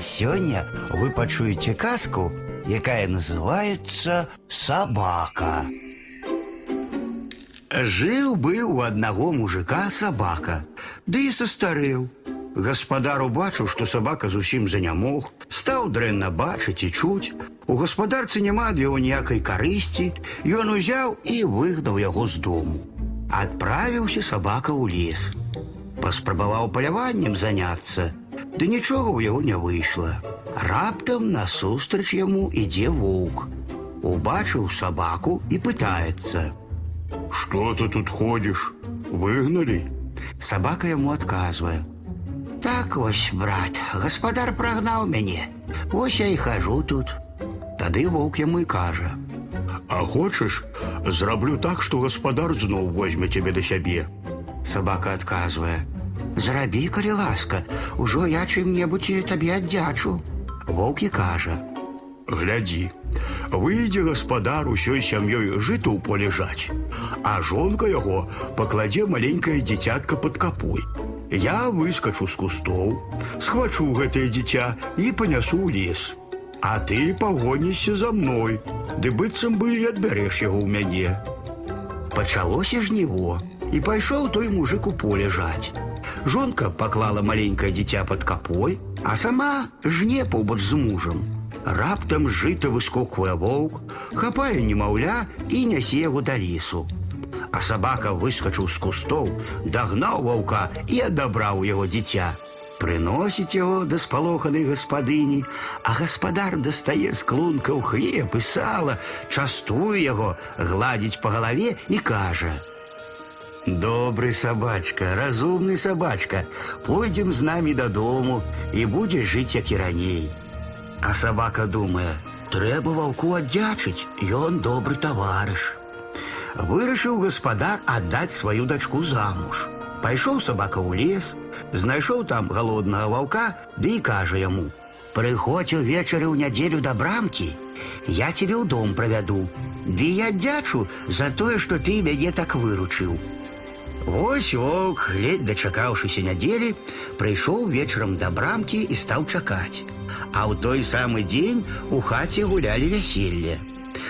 Сёння вы пачуеце казку, якая называется «Собака». Жыў быў у аднаго мужика сабака, ды і састарэў. Гаспадар убачыў, што сабака зусім занямог, стаў дрэнна бачыць і чуць. У гаспадарцы няма ад яго ніякай карысці, ён узяў і выгнаў яго з дому. Адправіўся сабака ў лес. Паспрабаваў паляваннем заняцца, ды нічога ў яго не выйшла. Раптам насустрач яму ідзе воўк. Убачыў сабаку і пытаецца: « Что ты тут ходишь? Выгнали? Собака ему отказывая. Так вось, брат, гаспадар прагнаў мяне. Вось я і хожу тут. Тады воўк яму і кажа: А хочешь, зраблю так, что гаспадар зноў возьме тебе до сябе. Собака адказвае: « Зрабі, калі ласка, ужо я чым-небудзь табе аддзячу. Воўк і кажа: Глядзі, выйдзе гаспадар усёй сям'ёй жыта ў поле жаць, а жонка яго пакладзе маленькае дзіцятка пад капой. Я выскачу з кустоў, схвачу гэтае дзіця і панясу ў лес. А ты пагонішся за мной, ды быццам бы і адбярэш яго ў мяне. Пачалося жніво, і пайшоў той мужик у поле жаць. Жонка паклала маленькае дзіця пад капой, а сама жне побач з мужам. Раптам з жыта выскоквае воўк, хапае немаўля і нясе яго да лесу. А сабака выскачыў з кустоў, дагнаў ваўка і адабраў яго дзіця. Прыносіць яго да спалоханай гаспадыні, а гаспадар дастае з клункаў хлеб і сала, частуе яго, гладзіць па галаве і кажа: « Добрый собачка, разумный собачка, пойдем з нами додому і будеш жить, як і раней. А собака думае, трэба ваўку аддзячыць, ён добры таварыш. Вырашыў гаспадар аддаць сваю дачку замуж. Пайшоў сабака ў лес, знайшоў там галоднага ваўка, ды і кажа яму: « Прыходзь увечары ў нядзелю да брамкі, я тебе ў дом правяду. Ды я аддзячу за тое, што ты мяне так выручыў. Вось воўк, ледь дачакаўшыся нядзелі, прыйшоў вечарам да брамкі і стаў чакаць. А ў той самы дзень у хаце гулялі вяселле.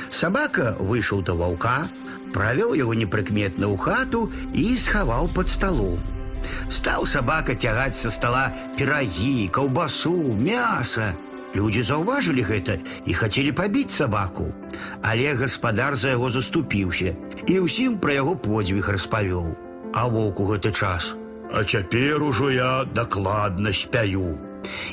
Сабака выйшаў да ваўка, правёў яго непрыкметна ў хату і схаваў пад сталом. Стаў сабака цягаць са стала пірагі, каўбасу, мяса. Людзі заўважылі гэта і хацелі пабіць сабаку. Але гаспадар за яго заступіўся і ўсім пра яго подзвіг распавёў. А воўк у гэты час. А цяпер ужо я дакладна спяю.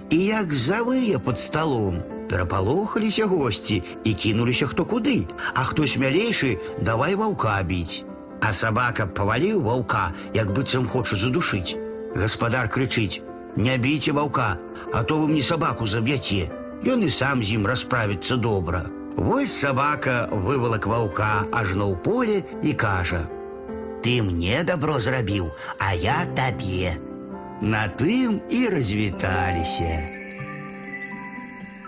І як завые пад сталом, перапалохаліся госці і кінуліся хто куды, а хто смялейшы давай ваўка біць. А сабака паваліў ваўка, як быццам хоча задушыць. Гаспадар крычыць: « Не бійце ваўка, а то вы мне сабаку заб'яце. Ён і сам з ім расправіцца добра. Вось сабака вывалак ваўка ажно ў поле і кажа: « Ты мне добро зрабіў, а я табе. На тым і развіталіся.